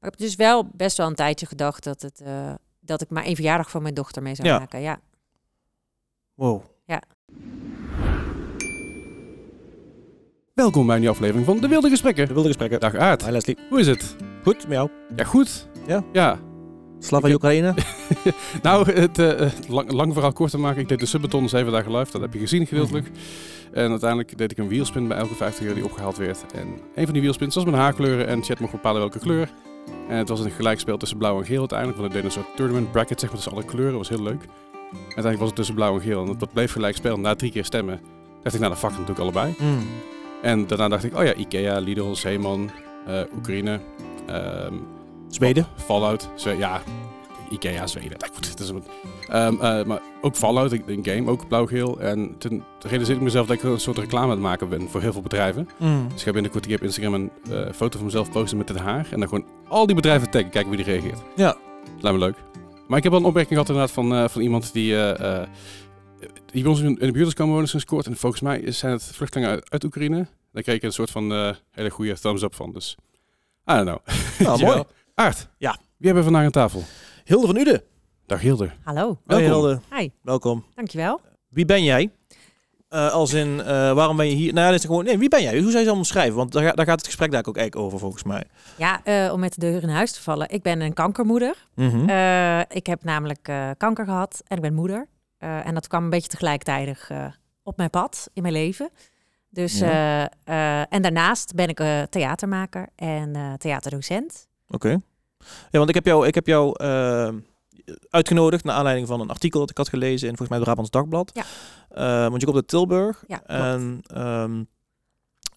Maar ik heb dus wel best wel een tijdje gedacht dat, het, eh, dat ik maar één verjaardag van mijn dochter mee zou Ja. maken. Ja. Wow. Welkom bij een nieuwe aflevering van De Wilde Gesprekken. De wilde gesprekken. Dag Aard, Hi Leslie. hoe is het? Goed, met jou? Ja, goed. Ja? Ja. Slava Ik- Oekraïne. Nou, het, eh, eh, lang, lang verhaal kort te maken. Ik deed de subbeton zeven dagen live. Dat heb je gezien gedeeltelijk. En uiteindelijk deed ik een wielspin bij elke 50 euro die opgehaald werd. En een van die wielspins was met haarkleuren. En chat mocht bepalen welke kleur. En het was een gelijkspel tussen blauw en geel uiteindelijk. Want ik deed een soort tournament bracket zeg maar tussen alle kleuren. Dat was heel leuk. Uiteindelijk was het tussen blauw en geel. En dat bleef gelijk spel. Na drie keer stemmen dacht ik, nou, dan fuck het natuurlijk allebei. Mm. En daarna dacht ik, oh ja, Ikea, Lidl, Zeeman, eh, Oekraïne, ehm, Zweden. Fallout, Zwe- ja, Ikea, Zweden. Het is een, Ehm, eh, maar ook Fallout, een een game, ook blauw-geel. En toen, realiseerde ik mezelf dat ik een soort reclame aan het maken ben voor heel veel bedrijven. Mm. Dus ik ga binnenkort op Instagram een eh, foto van mezelf posten met dit haar. En dan gewoon al die bedrijven taggen, kijken wie die reageert. Ja. Lijkt me leuk. Maar ik heb wel een opmerking gehad inderdaad van, eh, van iemand die... eh, die bij ons in in de buurt is komen wonen sinds kort. En volgens mij zijn het vluchtelingen uit, uit Oekraïne. Daar kreeg ik een soort van hele goede thumbs up van. Dus, I don't know. Nou, mooi. Aard. Ja. Wie hebben we vandaag aan tafel? Hilde van Uden. Dag Hilde. Hallo. Hoi Welkom. Hilde. Hi. Welkom. Dankjewel. Wie ben jij? Eh, als in, eh, waarom ben je hier? Nou, ja, dit is gewoon, nee, wie ben jij? Hoe zou je het allemaal schrijven? Want daar, daar gaat het gesprek daar ook eigenlijk over, volgens mij. Ja, eh, om met de deur in huis te vallen. Ik ben een kankermoeder. Mhm. Eh, ik heb namelijk eh, kanker gehad en ik ben moeder. Eh, en dat kwam een beetje tegelijkertijd eh, op mijn pad in mijn leven. Dus, Ja. eh, eh, en daarnaast ben ik eh, theatermaker en eh, theaterdocent. Oké. Ja, want ik heb jou, ik heb jou eh, uitgenodigd naar aanleiding van een artikel dat ik had gelezen in volgens mij het Brabants Dagblad. Ja. Eh, want je komt uit Tilburg. Ja. En ehm,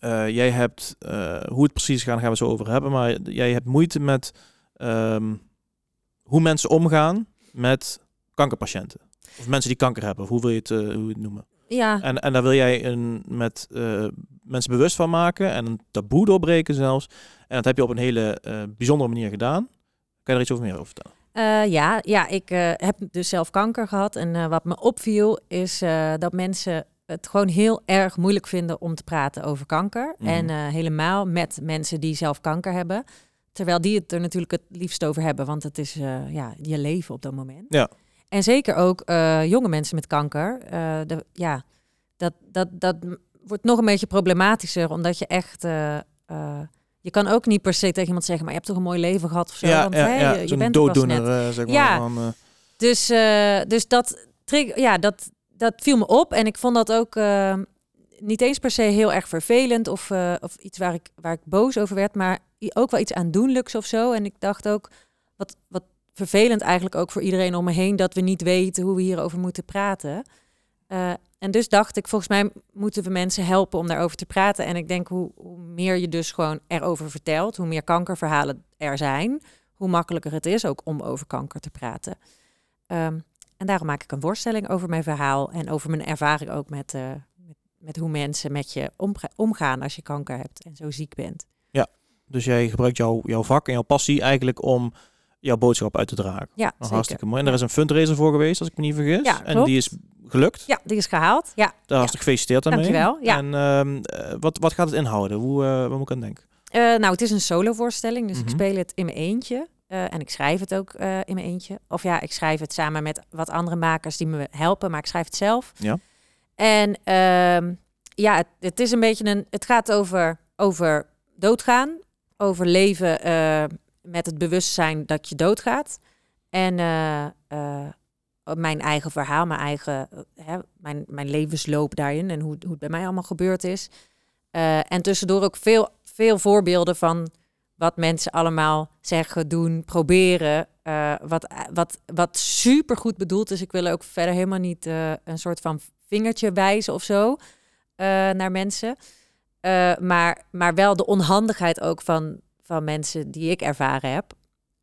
eh, jij hebt, eh, hoe het precies gaat, gaan we zo over hebben. Maar jij hebt moeite met ehm, hoe mensen omgaan met kankerpatiënten. Of mensen die kanker hebben, of hoe wil je het, eh, hoe wil je het noemen. Ja, En, en daar wil jij een, met mensen bewust van maken en een taboe doorbreken zelfs. En dat heb je op een hele bijzondere manier gedaan. Kan je er iets over meer over vertellen? Eh, ja, ja, ik eh, heb dus zelf kanker gehad. En eh, wat me opviel is dat mensen het gewoon heel erg moeilijk vinden om te praten over kanker. Mhm. En helemaal met mensen die zelf kanker hebben. Terwijl die het er natuurlijk het liefst over hebben, want het is ja, je leven op dat moment. Ja. En zeker ook jonge mensen met kanker. de, ja, dat, dat, dat wordt nog een beetje problematischer, omdat je echt... je kan ook niet per se tegen iemand zeggen, maar je hebt toch een mooi leven gehad of zo. want, hè, je, je bent er dooddoener, eh, zeg maar. Ja. Van, eh, Dus, eh, dus dat, ja, dat, dat viel me op. En ik vond dat ook eh, niet eens per se heel erg vervelend of, of iets waar ik, waar ik boos over werd, maar ook wel iets aandoenlijks of zo. En ik dacht ook, wat, wat vervelend eigenlijk ook voor iedereen om me heen, dat we niet weten hoe we hierover moeten praten. En dus dacht ik, volgens mij moeten we mensen helpen om daarover te praten. En ik denk, hoe, hoe meer je dus gewoon erover vertelt, hoe meer kankerverhalen er zijn, hoe makkelijker het is ook om over kanker te praten. Ehm, en daarom maak ik een voorstelling over mijn verhaal en over mijn ervaring ook met, eh, met, met hoe mensen met je omga- omgaan als je kanker hebt en zo ziek bent. dus jij gebruikt jouw, jouw vak en jouw passie eigenlijk om jouw boodschap uit te dragen. Ja, Nou, zeker. hartstikke mooi. En daar is een fundraiser voor geweest, als ik me niet vergis. Ja, en die is gelukt. Ja, die is gehaald. Ja, Daar hartstikke gefeliciteerd daarmee. Dankjewel, ja. En ehm, eh, wat, wat gaat het inhouden? Hoe, wat moet ik aan denken? Eh, nou, het is een solo-voorstelling, dus ik Mhm. speel het in mijn eentje. En ik schrijf het ook in mijn eentje. Of ja, ik schrijf het samen met wat andere makers die me helpen, maar ik schrijf het zelf. Ja. En ehm, ja, het, het is een beetje een. Het gaat over, over doodgaan, over leven met het bewustzijn dat je doodgaat. En eh, eh, mijn eigen verhaal, mijn eigen eh, hè, mijn, mijn levensloop daarin en hoe, hoe het bij mij allemaal gebeurd is. En tussendoor ook veel, veel voorbeelden van wat mensen allemaal zeggen, doen, proberen. wat, wat, wat super goed bedoeld is. Ik wil ook verder helemaal niet een soort van vingertje wijzen of zo naar mensen. Maar, maar wel de onhandigheid ook van, van mensen die ik ervaren heb.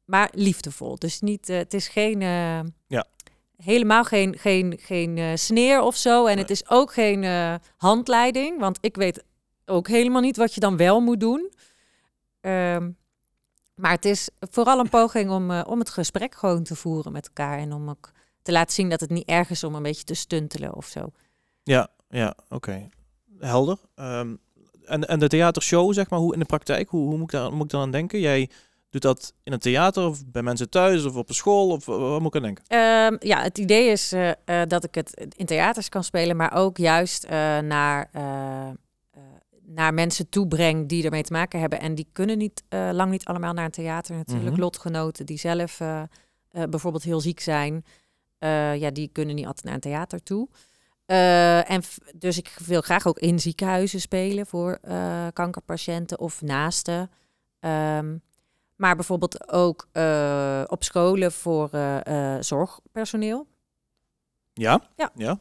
Maar liefdevol. Dus niet, eh, het is geen. eh, Ja. Helemaal geen, geen, geen eh, sneer of zo. En Nee. het is ook geen handleiding. Want ik weet ook helemaal niet wat je dan wel moet doen. Ehm, maar het is vooral een poging om, om het gesprek gewoon te voeren met elkaar. En om ook te laten zien dat het niet erg is om een beetje te stuntelen of zo. Ja, ja, oké. Helder. Ehm, en, en de theatershow, zeg maar, hoe in de praktijk, hoe, hoe moet, ik daar, moet ik daar aan denken? Jij Doet dat in een theater of bij mensen thuis of op de school? Of eh, wat moet ik aan denken? Ehm, ja, het idee is eh, eh, dat ik het in theaters kan spelen, maar ook juist naar, naar mensen toe breng die ermee te maken hebben. En die kunnen niet, lang niet allemaal naar een theater natuurlijk. Mhm. Lotgenoten die zelf bijvoorbeeld heel ziek zijn, ja, die kunnen niet altijd naar een theater toe. Eh, en dus ik wil graag ook in ziekenhuizen spelen voor eh, kankerpatiënten of naasten. Ehm, maar bijvoorbeeld ook eh, op scholen voor zorgpersoneel, Ja? Ja. Ja?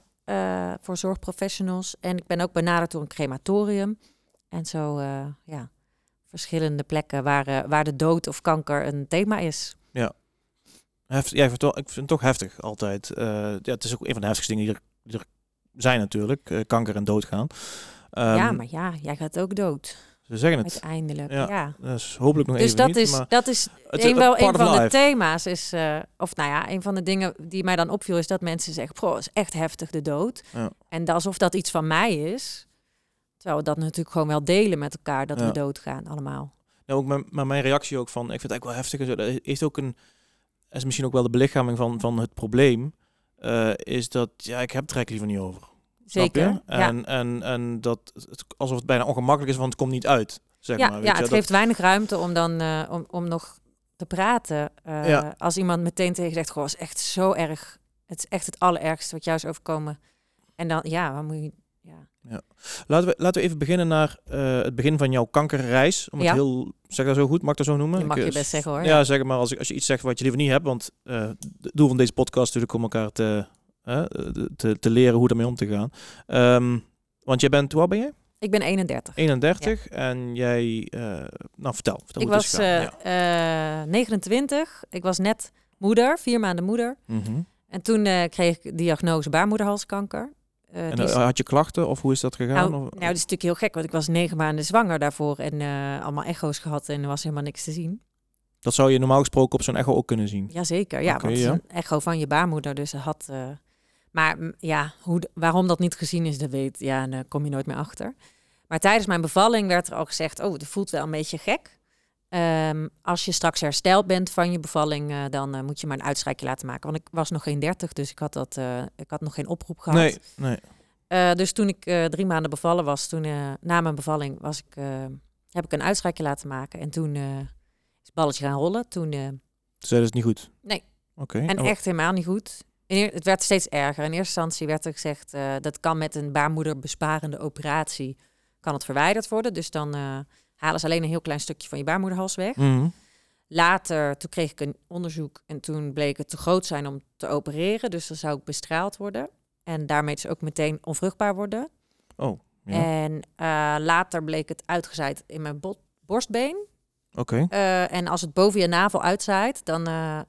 voor zorgprofessionals. En ik ben ook benaderd door een crematorium. En zo, ja, verschillende plekken waar, waar de dood of kanker een thema is. Heft, ja, ik, vind het, wel- ik vind het toch heftig altijd. Ja, het is ook een van de heftigste dingen die er, die er zijn natuurlijk. eh, kanker en doodgaan. ja, Ehm, maar ja, jij gaat ook dood, Ze zeggen het. uiteindelijk. Ja, Ja. Dus hopelijk nog Dus even dat niet. is, dat is het een, wel een van de thema's. Is, eh, of nou ja, een van de dingen die mij dan opviel is dat mensen zeggen: Goh, is echt heftig de dood. Ja. En dat alsof dat iets van mij is. Terwijl we dat natuurlijk gewoon wel delen met elkaar, dat Ja. we doodgaan allemaal. Nou, ook mijn, maar mijn reactie ook van, ik vind het eigenlijk wel heftig. en zo, Dat heeft ook een, is misschien ook wel de belichaming van, van het probleem. Eh, is dat, ja, ik heb het eigenlijk liever niet over. Zeker. Ja. En, en, en dat, het, alsof het bijna ongemakkelijk is, want het komt niet uit. Zeg ja, maar, weet ja, je? het Dat- geeft weinig ruimte om dan eh, om, om nog te praten. Eh, Ja. Als iemand meteen tegen zegt, goh, is echt zo erg. Het is echt het allerergste wat jou is overkomen. En dan, ja, wat moet je... Ja. Laten we, laten we even beginnen naar eh, het begin van jouw kankerreis. Om Ja. het heel, zeg dat zo goed, mag ik dat zo noemen? Dat mag Ik, je eh, best zeggen, hoor. Ja, zeg maar als, ik- als je iets zegt wat je liever niet hebt. Want eh het doel van deze podcast is natuurlijk om elkaar te, te, te leren hoe ermee om te gaan. Ehm, want jij bent, hoe oud ben je? Ik ben 31. 31 en jij, nou vertel. vertel Ik was eh, 29. Ik was net moeder, vier maanden moeder. Ja. Mhm. En toen kreeg ik diagnose baarmoederhalskanker. Eh, En eh, had je klachten of hoe is dat gegaan? nou, nou, dat is natuurlijk heel gek, want ik was negen maanden zwanger daarvoor en eh, allemaal echo's gehad en er was helemaal niks te zien. Dat zou je normaal gesproken op zo'n echo ook kunnen zien. Jazeker, ja, want ja. een echo van je baarmoeder, dus het had... maar mm, ja, hoe, waarom dat niet gezien is, dat weet ja, en daar kom je nooit meer achter. Maar tijdens mijn bevalling werd er al gezegd, oh, het voelt wel een beetje gek. Ehm, als je straks hersteld bent van je bevalling, eh, dan eh, moet je maar een uitstrijkje laten maken. Want ik was nog geen 30, dus ik had, dat, eh, ik had nog geen oproep gehad. Nee, nee. Dus toen ik drie maanden bevallen was, toen na mijn bevalling was ik, heb ik een uitstrijkje laten maken. En toen is het balletje gaan rollen. Toen, Toen zeiden ze het niet goed. Nee. Oké. en echt helemaal niet goed. Het werd steeds erger. In eerste instantie werd er gezegd dat kan met een baarmoederbesparende operatie kan het verwijderd worden. Dus dan halen ze alleen een heel klein stukje van je baarmoederhals weg. Mhm. Later, toen kreeg ik een onderzoek en toen bleek het te groot zijn om te opereren. Dus dan zou ik bestraald worden. En daarmee dus ook meteen onvruchtbaar worden. Oh, ja. En eh, later bleek het uitgezaaid in mijn bot- borstbeen. Oké. Eh, en als het boven je navel uitzaait, dan eh,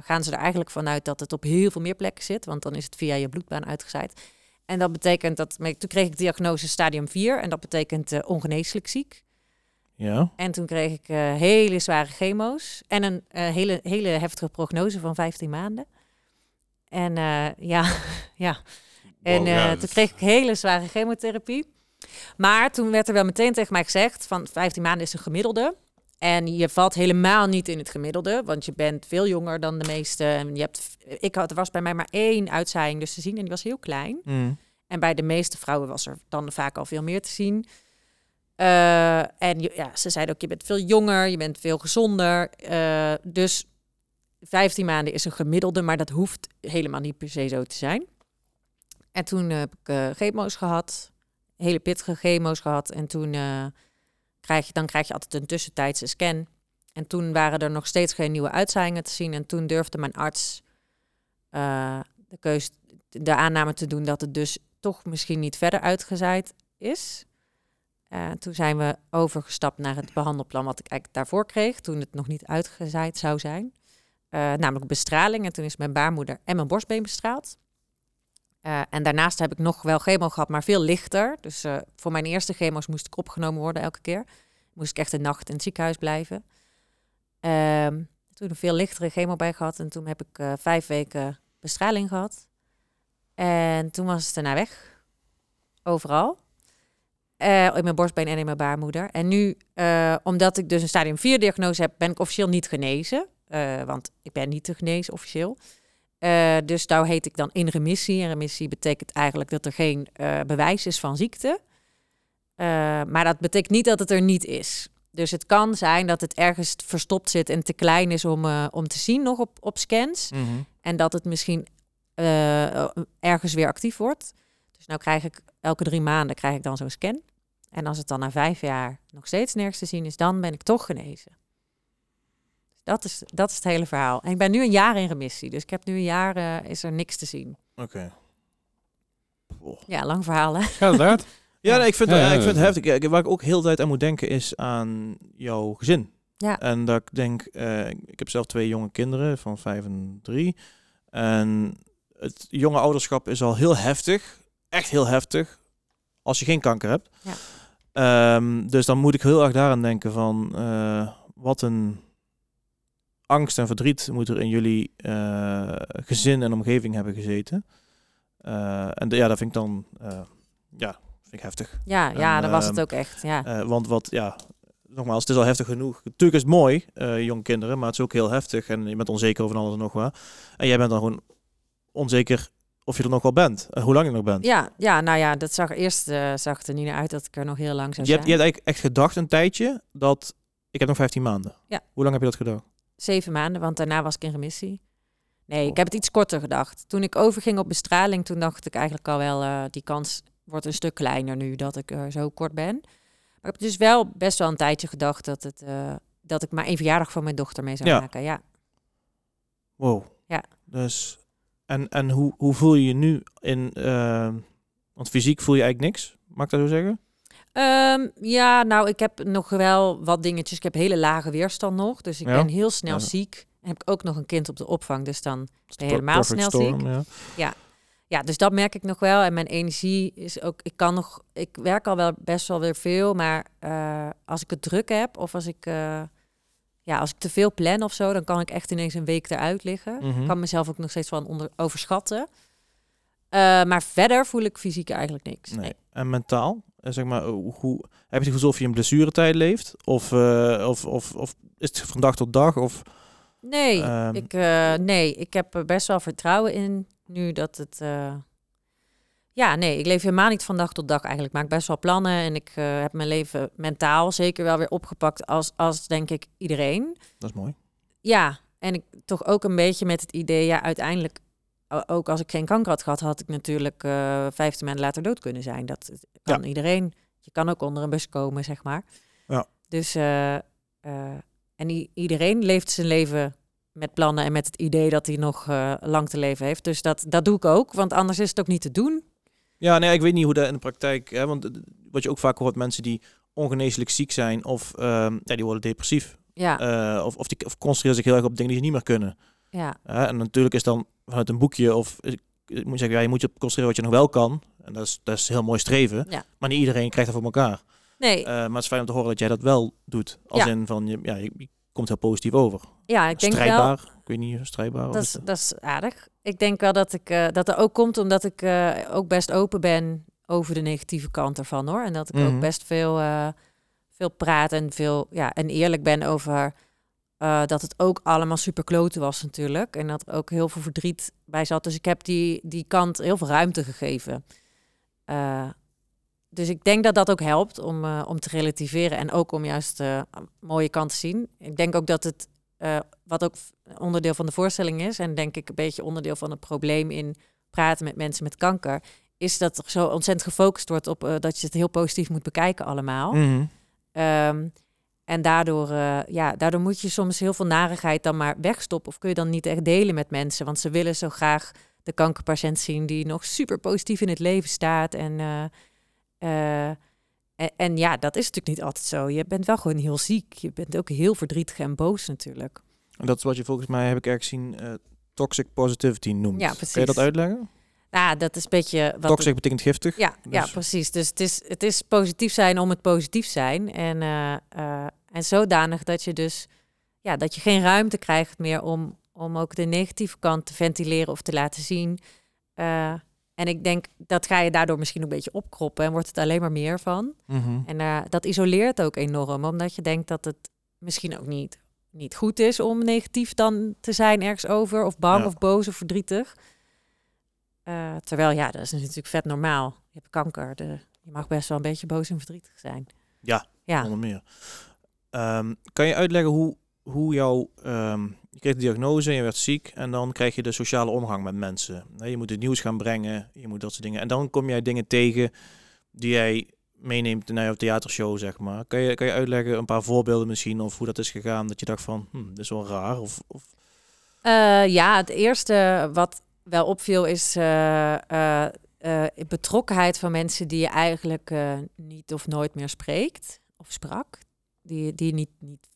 gaan ze er eigenlijk vanuit dat het op heel veel meer plekken zit. Want dan is het via je bloedbaan uitgezaaid. En dat betekent dat, toen kreeg ik diagnose stadium 4 en dat betekent ongeneeslijk ziek. Ja. En toen kreeg ik eh, hele zware chemo's en een eh, hele, hele heftige prognose van 15 maanden. En eh, ja, ja. En Wow, toen kreeg ik hele zware chemotherapie. Maar toen werd er wel meteen tegen mij gezegd van 15 maanden is een gemiddelde. En je valt helemaal niet in het gemiddelde, want je bent veel jonger dan de meeste. En je hebt, ik had, er was bij mij maar één uitzaaiing dus te zien en die was heel klein. Mhm. En bij de meeste vrouwen was er dan vaak al veel meer te zien. Eh, en ja, ze zeiden ook, je bent veel jonger, je bent veel gezonder. Eh, dus 15 maanden is een gemiddelde, maar dat hoeft helemaal niet per se zo te zijn. En toen heb ik eh chemo's gehad, hele pittige chemo's gehad. En toen krijg je, dan krijg je altijd een tussentijdse scan. En toen waren er nog steeds geen nieuwe uitzaaiingen te zien. En toen durfde mijn arts de keus, de aanname te doen dat het dus toch misschien niet verder uitgezaaid is. Eh, toen zijn we overgestapt naar het behandelplan wat ik eigenlijk daarvoor kreeg, toen het nog niet uitgezaaid zou zijn. Eh, namelijk bestraling. En toen is mijn baarmoeder en mijn borstbeen bestraald. Eh, en daarnaast heb ik nog wel chemo gehad, maar veel lichter. Dus voor mijn eerste chemo's moest ik opgenomen worden elke keer. Moest ik echt een nacht in het ziekenhuis blijven. Ehm, toen een veel lichtere chemo bij gehad. En toen heb ik vijf weken bestraling gehad. En toen was het erna weg. Overal. Eh, in mijn borstbeen en in mijn baarmoeder. En nu, eh, omdat ik dus een stadium 4 diagnose heb, ben ik officieel niet genezen. Eh, want ik ben niet te genezen officieel. Dus daar heet ik dan in remissie. En remissie betekent eigenlijk dat er geen bewijs is van ziekte. Maar dat betekent niet dat het er niet is. Dus het kan zijn dat het ergens verstopt zit en te klein is om, om te zien nog op, op scans. Mhm. En dat het misschien ergens weer actief wordt. Dus nou krijg ik elke drie maanden krijg ik dan zo'n scan. En als het dan na vijf jaar nog steeds nergens te zien is, dan ben ik toch genezen. Dus dat is, dat is het hele verhaal. En ik ben nu een jaar in remissie. Dus ik heb nu een jaar, eh, is er niks te zien. Oké. Ja, lang verhaal hè? Gaat het uit? Ja, nee, ik vind, Ja, ja, ik vind het ja. heftig. Waar ik ook heel de tijd aan moet denken is aan jouw gezin. Ja. En dat ik denk, eh, ik heb zelf twee jonge kinderen van vijf en drie. En het jonge ouderschap is al heel heftig. Echt heel heftig. Als je geen kanker hebt. Ja. Ehm, dus dan moet ik heel erg daaraan denken van eh, wat een angst en verdriet moet er in jullie eh, gezin en omgeving hebben gezeten. Eh, en de- ja, dat vind ik dan ja, vind ik heftig. Ja, ja, En, dat was ehm, het ook echt. Ja. Want wat, ja, nogmaals, het is al heftig genoeg. Natuurlijk is het mooi, eh jonge kinderen, maar het is ook heel heftig. En je bent onzeker over alles en nog wat. En jij bent dan gewoon onzeker of je er nog wel bent. En hoe lang je nog bent. Ja, ja, nou ja, dat zag eerst eh, zag het er niet naar uit dat ik er nog heel lang zou je, hebt, je zijn. hebt eigenlijk echt gedacht een tijdje dat ik heb nog 15 maanden. Ja. Hoe lang heb je dat gedacht? Zeven maanden, want daarna was ik in remissie. Nee, Oh. ik heb het iets korter gedacht. Toen ik overging op bestraling, toen dacht ik eigenlijk al wel, eh, die kans wordt een stuk kleiner nu dat ik er zo kort ben. Maar ik heb dus wel best wel een tijdje gedacht dat, het, eh, dat ik maar één verjaardag van mijn dochter mee zou Ja. maken. Ja. Wow. Ja. Dus, en, en hoe, hoe voel je je nu in, eh, want fysiek voel je eigenlijk niks, mag ik dat zo zeggen? Ehm, ja, nou, ik heb nog wel wat dingetjes. Ik heb hele lage weerstand nog, dus ik Ja. ben heel snel Ja. ziek. En heb ik ook nog een kind op de opvang, dus dan Ben je helemaal snel storm, Ja. Ja, dus dat merk ik nog wel. En mijn energie is ook. Ik kan nog. Ik werk al wel best wel weer veel. Maar eh, als ik het druk heb of als ik. eh, ja, als ik te veel plan of zo, dan kan ik echt ineens een week eruit liggen. Mhm. Ik kan mezelf ook nog steeds van onder, overschatten. Eh, maar verder voel ik fysiek eigenlijk niks. Nee. Nee. En mentaal? Eh, Zeg maar, hoe, hoe, heb je het gevoel alsof je in blessuretijd leeft? Of, eh, of, of, of is het van dag tot dag? Of, Nee, Ehm. ik, eh, nee, ik heb er best wel vertrouwen in nu dat het. Eh, ja, nee, ik leef helemaal niet van dag tot dag eigenlijk. Ik maak best wel plannen en ik eh, heb mijn leven mentaal zeker wel weer opgepakt als, als denk ik iedereen. dat is mooi. Ja, en ik toch ook een beetje met het idee, ja, uiteindelijk, ook als ik geen kanker had gehad, had ik natuurlijk eh 15 maanden later dood kunnen zijn. Dat kan iedereen. Je kan ook onder een bus komen, zeg maar. Ja. Dus, eh, eh, en iedereen leeft zijn leven met plannen en met het idee dat hij nog eh, lang te leven heeft. Dus dat, dat doe ik ook, want anders is het ook niet te doen. Ja, nee, ik weet niet hoe dat in de praktijk... Hè, want eh, wat je ook vaak hoort, mensen die ongeneeslijk ziek zijn... of ehm, ja, die worden depressief. Ja, Eh, of, of die of concentreren zich heel erg op dingen die ze niet meer kunnen. ja, en natuurlijk is dan vanuit een boekje... of ik ik moet zeggen, ja, je moet je concentreren wat je nog wel kan. En dat is, dat is heel mooi streven. Ja. Maar niet iedereen krijgt dat voor elkaar. nee, Eh, maar het is fijn om te horen dat jij dat wel doet. Als Ja. in van, je, ja, je, je komt heel positief over. ja, ik denk wel. strijdbaar. Ik weet niet, strijdbaar. Dat is, dat is aardig. Ik denk wel dat, ik, eh, dat er ook komt omdat ik eh, ook best open ben over de negatieve kant ervan hoor. En dat ik Mhm. ook best veel, eh, veel praat en, veel, ja, en eerlijk ben over dat het ook allemaal super kloten was natuurlijk. En dat er ook heel veel verdriet bij zat. Dus ik heb die, die kant heel veel ruimte gegeven. Dus ik denk dat dat ook helpt om, om te relativeren en ook om juist mooie kant te zien. Ik denk ook dat het, eh, wat ook onderdeel van de voorstelling is, en denk ik een beetje onderdeel van het probleem in praten met mensen met kanker, is dat er zo ontzettend gefocust wordt op eh, dat je het heel positief moet bekijken allemaal. Mhm. Ehm, en daardoor, eh, ja, daardoor moet je soms heel veel narigheid dan maar wegstoppen. Of kun je dan niet echt delen met mensen. Want ze willen zo graag de kankerpatiënt zien die nog super positief in het leven staat. En, en, en ja, dat is natuurlijk niet altijd zo. Je bent wel gewoon heel ziek. Je bent ook heel verdrietig en boos natuurlijk. En dat is wat je volgens mij, heb ik ergens zien, eh, toxic positivity noemt. Ja, Kan je precies. dat uitleggen? Nou, dat is een beetje... Wat Toxic betekent giftig. Ja, ja Dus- precies. Dus het is, het is positief zijn om het positief zijn. En, eh, eh, en zodanig dat je dus ja, dat je geen ruimte krijgt meer om, om ook de negatieve kant te ventileren of te laten zien. En ik denk dat ga je daardoor misschien een beetje opkroppen en wordt het alleen maar meer van. Mhm. En eh, dat isoleert ook enorm, omdat je denkt dat het misschien ook niet, niet goed is om negatief dan te zijn ergens over, of bang Ja. of boos of verdrietig. Eh, terwijl ja, dat is natuurlijk vet normaal. Je hebt kanker, de, je mag best wel een beetje boos en verdrietig zijn. Ja, Ja, Onder meer. Ehm, kan je uitleggen hoe, hoe jouw... ehm, je kreeg de diagnose, je werd ziek en dan krijg je de sociale omgang met mensen. Je moet het nieuws gaan brengen, je moet dat soort dingen. En dan kom jij dingen tegen die jij meeneemt naar jouw theatershow, zeg maar. Kan je, kan je uitleggen, een paar voorbeelden misschien, of hoe dat is gegaan, dat je dacht van, hm, dit is wel raar, of... of Eh, ja, het eerste wat wel opviel is eh, eh, betrokkenheid van mensen die je eigenlijk niet of nooit meer spreekt of sprak. Die, die niet, niet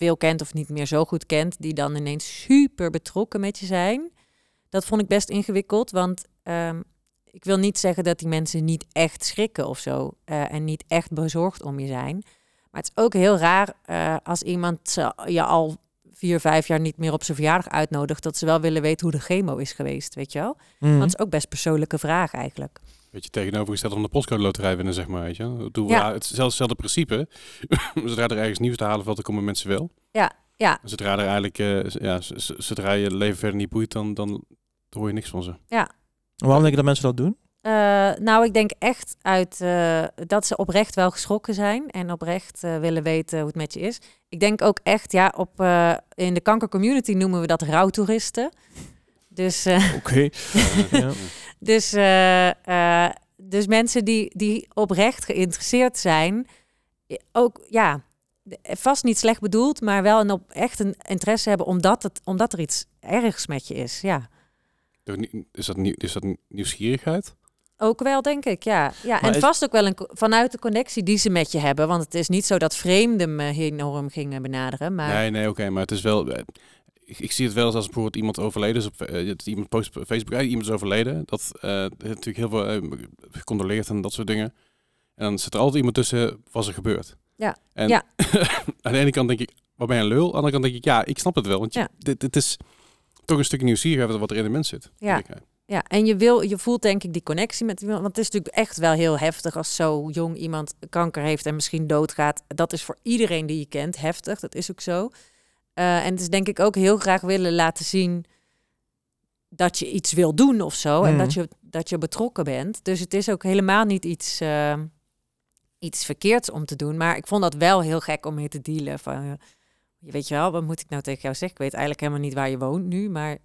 veel kent of niet meer zo goed kent, die dan ineens super betrokken met je zijn. Dat vond ik best ingewikkeld, want ehm, ik wil niet zeggen dat die mensen niet echt schrikken of zo eh, en niet echt bezorgd om je zijn. Maar het is ook heel raar eh, als iemand je al vier, vijf jaar niet meer op zijn verjaardag uitnodigt, dat ze wel willen weten hoe de chemo is geweest, weet je wel? Want het is ook best persoonlijke vraag eigenlijk. Beetje tegenovergesteld om de postcode loterij winnen, zeg maar. Weet je? Ja. ja. het zelfs hetzelfde principe. zodra er ergens nieuws te halen valt, dan komen mensen wel. Ja, ja. Zodra er eigenlijk, eh, z- ja, zodra je leven verder niet boeit, dan, dan hoor je niks van ze. Waarom denk je dat mensen dat doen? Eh, nou, ik denk echt uit eh, dat ze oprecht wel geschrokken zijn en oprecht eh, willen weten hoe het met je is. Ik denk ook echt, ja, op, eh, in de kankercommunity noemen we dat rouwtoeristen. Dus, eh, Oké. ja. dus, eh, eh, dus mensen die, die oprecht geïnteresseerd zijn, ook ja, vast niet slecht bedoeld, maar wel een op echt een interesse hebben omdat, het, omdat er iets ergs met je is. Ja. Is dat, nieuw, is dat nieuwsgierigheid? Ook wel, denk ik, ja. ja Maar en is- vast ook wel een, vanuit de connectie die ze met je hebben. Want het is niet zo dat vreemden me enorm gingen benaderen. Maar Nee, nee, oké, maar het is wel. Ik, ik zie het wel eens als bijvoorbeeld iemand overleden is. Op, eh, iemand post op Facebook, iemand is overleden. Dat er natuurlijk heel veel eh, gecondoleerd en dat soort dingen. En dan zit er altijd iemand tussen, was er gebeurd. Ja, En ja. aan de ene kant denk ik, wat ben je een lul? Aan de andere kant denk ik, ja, ik snap het wel. Want je, Ja. dit, dit is toch een stukje nieuwsgierigheid wat er in de mens zit. Ja. ja, en je, wil, je voelt denk ik die connectie met iemand. Want het is natuurlijk echt wel heel heftig als zo jong iemand kanker heeft en misschien doodgaat. Dat is voor iedereen die je kent heftig. Dat is ook zo. Eh, en het is denk ik ook heel graag willen laten zien dat je iets wil doen of zo. En dat je, dat je betrokken bent. Dus het is ook helemaal niet iets, eh, iets verkeerds om te doen. Maar ik vond dat wel heel gek om mee te dealen. Van, je weet je wel, wat moet ik nou tegen jou zeggen? Ik weet eigenlijk helemaal niet waar je woont nu, maar,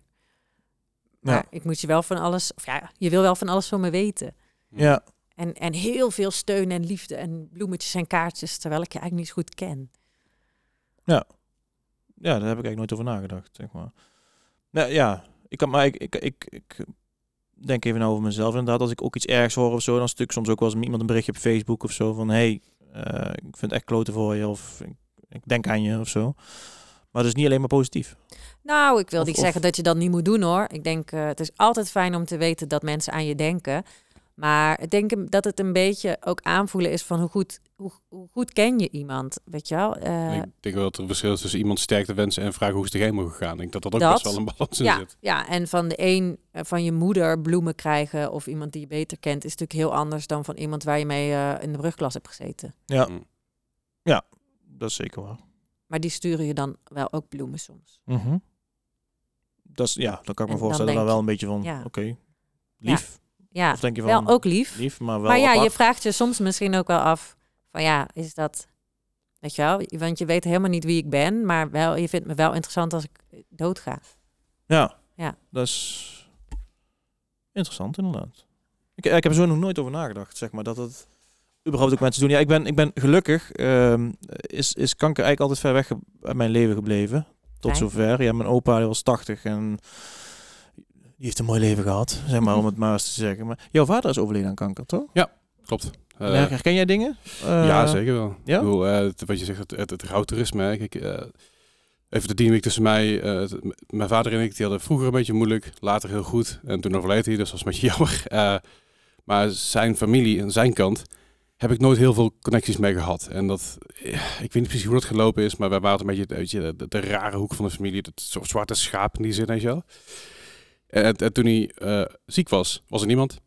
ik moet je wel van alles... Of ja, je wil wel van alles van me weten. ja. En, en heel veel steun en liefde en bloemetjes en kaartjes, terwijl ik je eigenlijk niet zo goed ken. Ja, daar heb ik eigenlijk nooit over nagedacht, zeg maar. Nou, ja, ik kan, maar ik, ik, ik, ik denk even nou over mezelf. Inderdaad, als ik ook iets ergs hoor of zo, dan stuk soms ook wel eens iemand een berichtje op Facebook of zo van, hey, eh, ik vind het echt kloten voor je of ik, ik denk aan je of zo. Maar is niet alleen maar positief. Nou, ik wil Of- niet of- zeggen dat je dat niet moet doen hoor. Ik denk, eh, het is altijd fijn om te weten dat mensen aan je denken. Maar ik denk dat het een beetje ook aanvoelen is van hoe goed, hoe, hoe goed ken je iemand, weet je wel? Eh, ik denk wel dat er een verschil is tussen iemand sterkte wensen en vragen hoe is de chemo gegaan. Ik denk dat dat ook Dat. best wel een balans in ja, zit. ja, en van de een eh, van je moeder bloemen krijgen of iemand die je beter kent, is natuurlijk heel anders dan van iemand waar je mee eh, in de brugklas hebt gezeten. Ja, Mm. dat is zeker waar. Maar die sturen je dan wel ook bloemen soms. Mhm. Dat is, ja, dan kan ik me En voorstellen dan wel een beetje van, ja. oké, lief. Ja, Of denk je wel ook lief. lief, maar wel maar ja, je vraagt je soms misschien ook wel af van ja, is dat, weet je wel, want je weet helemaal niet wie ik ben, maar wel, je vindt me wel interessant als ik doodga. Ja. Ja. Dat is interessant inderdaad. Ik, ik heb er zo nog nooit over nagedacht, zeg maar, dat het überhaupt ook mensen doen. Ja, ik ben, ik ben gelukkig, ehm, is, is kanker eigenlijk altijd ver weg uit mijn leven gebleven. Tot Fijn. zover. Ja, mijn opa die was 80 en die heeft een mooi leven gehad, zeg maar, om het maar eens te zeggen. Maar jouw vader is overleden aan kanker, toch? Klopt. Eh, Her- Herken jij dingen? Eh, ja, zeker wel. ja? Bedoel, eh, het- wat je zegt, het, het, het rouwtoerisme. Kijk, even de dynamiek tussen mij, het- mijn vader en ik, die hadden vroeger een beetje moeilijk, later heel goed. En toen overleed hij, dus dat was een beetje jammer. Maar zijn familie en zijn kant heb ik nooit heel veel connecties mee gehad. En dat, ik weet niet precies hoe dat gelopen is, maar wij waren een beetje weet je, de, de rare hoek van de familie. Dat soort zwarte schaap in die zin, weet je wel. En, en toen hij eh, ziek was, was er niemand.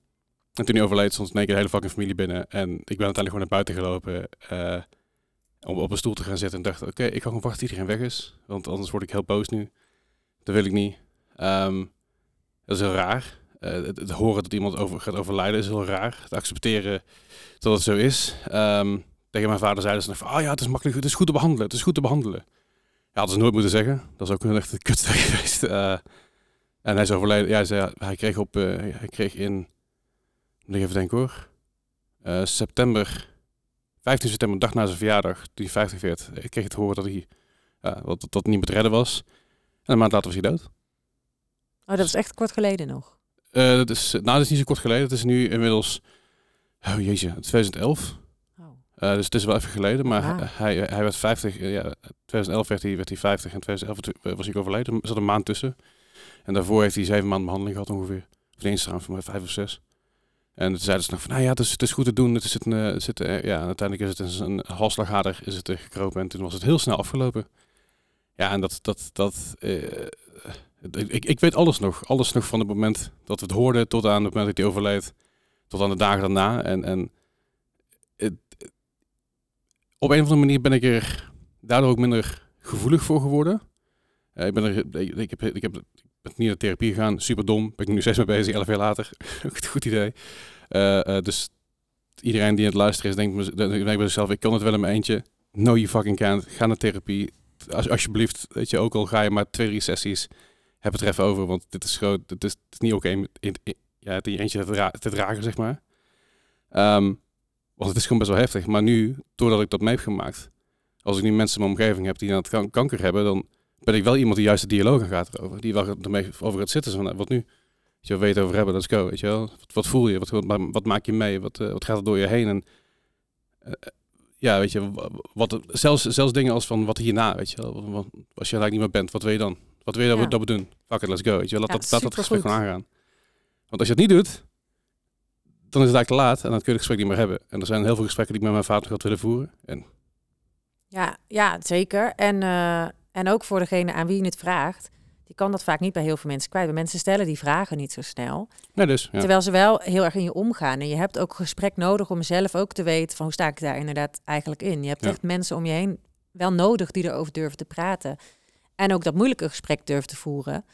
En toen hij overleed, stond in één keer de hele fucking familie binnen. En ik ben uiteindelijk gewoon naar buiten gelopen. eh, om op een stoel te gaan zitten. En dacht, oké, ik ga gewoon wachten tot iedereen weg is. Want anders word ik heel boos nu. Dat wil ik niet. Ehm, dat is heel raar. Eh, het, horen dat iemand gaat overlijden is heel raar. Het accepteren dat het zo is. Ehm, tegen mijn vader zeiden ze nog oh ja, het is makkelijk, het is goed te behandelen, het is goed te behandelen. Ja, hadden ze nooit moeten zeggen. Dat is ook een echt een kut geweest. Eh, en hij is overleden. Ja, hij, zei, hij kreeg op, eh, hij kreeg in, moet ik even denken hoor, Eh, september, 15 september, dag na zijn verjaardag, toen hij 50 werd, ik kreeg het horen dat hij, ja, dat, dat, niet meer te redden was. En een maand later was hij dood. Oh, dat is echt kort geleden nog. Eh, dat is, nou, dat is niet zo kort geleden. Het is nu inmiddels, oh jeetje, 2011. Oh. Eh, dus het is wel even geleden, maar hij, hij werd 50. eh, Ja, 2011 werd hij, werd hij 50 en 2011 was hij overleden. Er zat een maand tussen. En daarvoor heeft hij zeven maanden behandeling gehad ongeveer. Of eens trouwens, mij vijf of zes. En toen zeiden ze nog van, nou ja, het is, het is goed te doen. Het is een, eh, het zit, eh, ja, uiteindelijk is het een, een halsslagader is het gekropen. En toen was het heel snel afgelopen. Ja, en dat, dat, dat, eh, ik, ik weet alles nog. Alles nog van het moment dat we het hoorden tot aan het moment dat hij overleed. Tot aan de dagen daarna. En, en het, op een of andere manier ben ik er daardoor ook minder gevoelig voor geworden. Ik, ben er, ik, ik, heb, ik, heb, niet naar therapie gegaan. Super dom. Ben ik nu steeds mee bezig, elf jaar later. Goed idee. Eh, eh, dus iedereen die aan het luisteren is, denkt, denkt bij zichzelf, ik kan het wel in mijn eentje. No, you fucking can't. Ga naar therapie. Als, alsjeblieft, weet je, ook al ga je maar twee, drie sessies, heb het er even over. Want dit is gewoon, dit is, niet oké in- ja, het eentje te, dra- te dragen, zeg maar. Ehm, want het is gewoon best wel heftig. Maar nu, doordat ik dat mee heb gemaakt, als ik nu mensen in mijn omgeving heb die aan het kan- kanker hebben, dan ben ik wel iemand die juist de dialoog aan gaat erover. Die wel ermee over gaat zitten. Van, wat nu? Weet je, het over hebben? Let's go. Weet je wel? Wat, wat voel je? Wat, wat, wat maak je mee? Wat, eh, wat gaat er door je heen? En, eh, eh, ja, weet je, wa- wat, zelfs, zelfs dingen als van wat hierna, weet je wel. Wat- als je eigenlijk niet meer bent, wat wil je dan? Wat wil je dat, Ja. dat we doen? Fuck it, let's go. Weet je wel. Laat, Ja, dat, laat dat gesprek gewoon aangaan. Want als je het niet doet, dan is het eigenlijk te laat en dan kun je het gesprek niet meer hebben. En er zijn heel veel gesprekken die ik met mijn vader had willen voeren. En Ja, ja zeker. En, en ook voor degene aan wie je het vraagt. Die kan dat vaak niet bij heel veel mensen kwijt. Mensen stellen die vragen niet zo snel. nee, dus. Ja. Terwijl ze wel heel erg in je omgaan. En je hebt ook gesprek nodig om zelf ook te weten van hoe sta ik daar inderdaad eigenlijk in. Je hebt Ja. echt mensen om je heen wel nodig die erover durven te praten. En ook dat moeilijke gesprek durven te voeren.